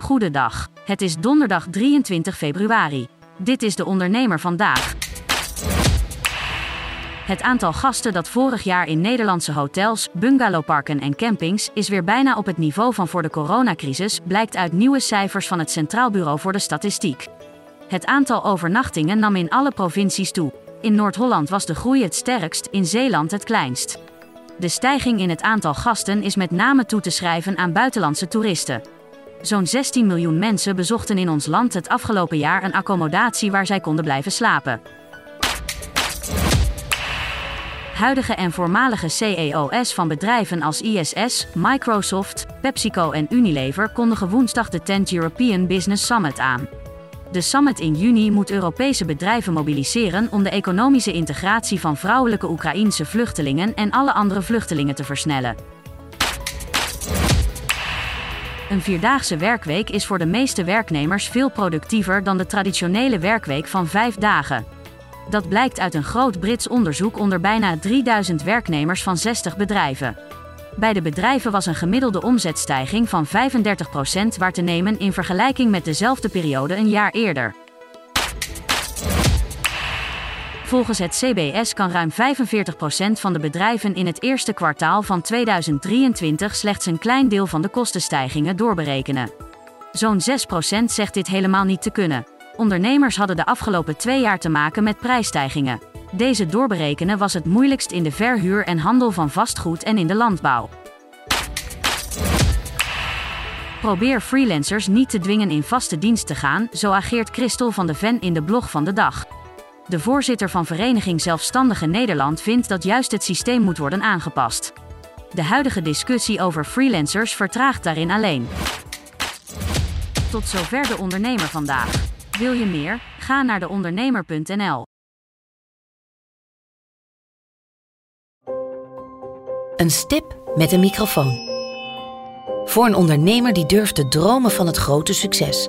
Goedendag. Het is donderdag 23 februari. Dit is de ondernemer vandaag. Het aantal gasten dat vorig jaar in Nederlandse hotels, bungalowparken en campings is weer bijna op het niveau van voor de coronacrisis, blijkt uit nieuwe cijfers van het Centraal Bureau voor de Statistiek. Het aantal overnachtingen nam in alle provincies toe. In Noord-Holland was de groei het sterkst, in Zeeland het kleinst. De stijging in het aantal gasten is met name toe te schrijven aan buitenlandse toeristen. Zo'n 16 miljoen mensen bezochten in ons land het afgelopen jaar een accommodatie waar zij konden blijven slapen. Huidige en voormalige CEO's van bedrijven als ISS, Microsoft, PepsiCo en Unilever kondigen woensdag de 10th European Business Summit aan. De summit in juni moet Europese bedrijven mobiliseren om de economische integratie van vrouwelijke Oekraïense vluchtelingen en alle andere vluchtelingen te versnellen. Een vierdaagse werkweek is voor de meeste werknemers veel productiever dan de traditionele werkweek van vijf dagen. Dat blijkt uit een groot Brits onderzoek onder bijna 3000 werknemers van 60 bedrijven. Bij de bedrijven was een gemiddelde omzetstijging van 35% waar te nemen in vergelijking met dezelfde periode een jaar eerder. Volgens het CBS kan ruim 45% van de bedrijven in het eerste kwartaal van 2023 slechts een klein deel van de kostenstijgingen doorberekenen. Zo'n 6% zegt dit helemaal niet te kunnen. Ondernemers hadden de afgelopen twee jaar te maken met prijsstijgingen. Deze doorberekenen was het moeilijkst in de verhuur en handel van vastgoed en in de landbouw. Probeer freelancers niet te dwingen in vaste dienst te gaan, zo ageert Christel van de Ven in de blog van de dag. De voorzitter van Vereniging Zelfstandige Nederland vindt dat juist het systeem moet worden aangepast. De huidige discussie over freelancers vertraagt daarin alleen. Tot zover de ondernemer vandaag. Wil je meer? Ga naar deondernemer.nl. Een stip met een microfoon. Voor een ondernemer die durft te dromen van het grote succes.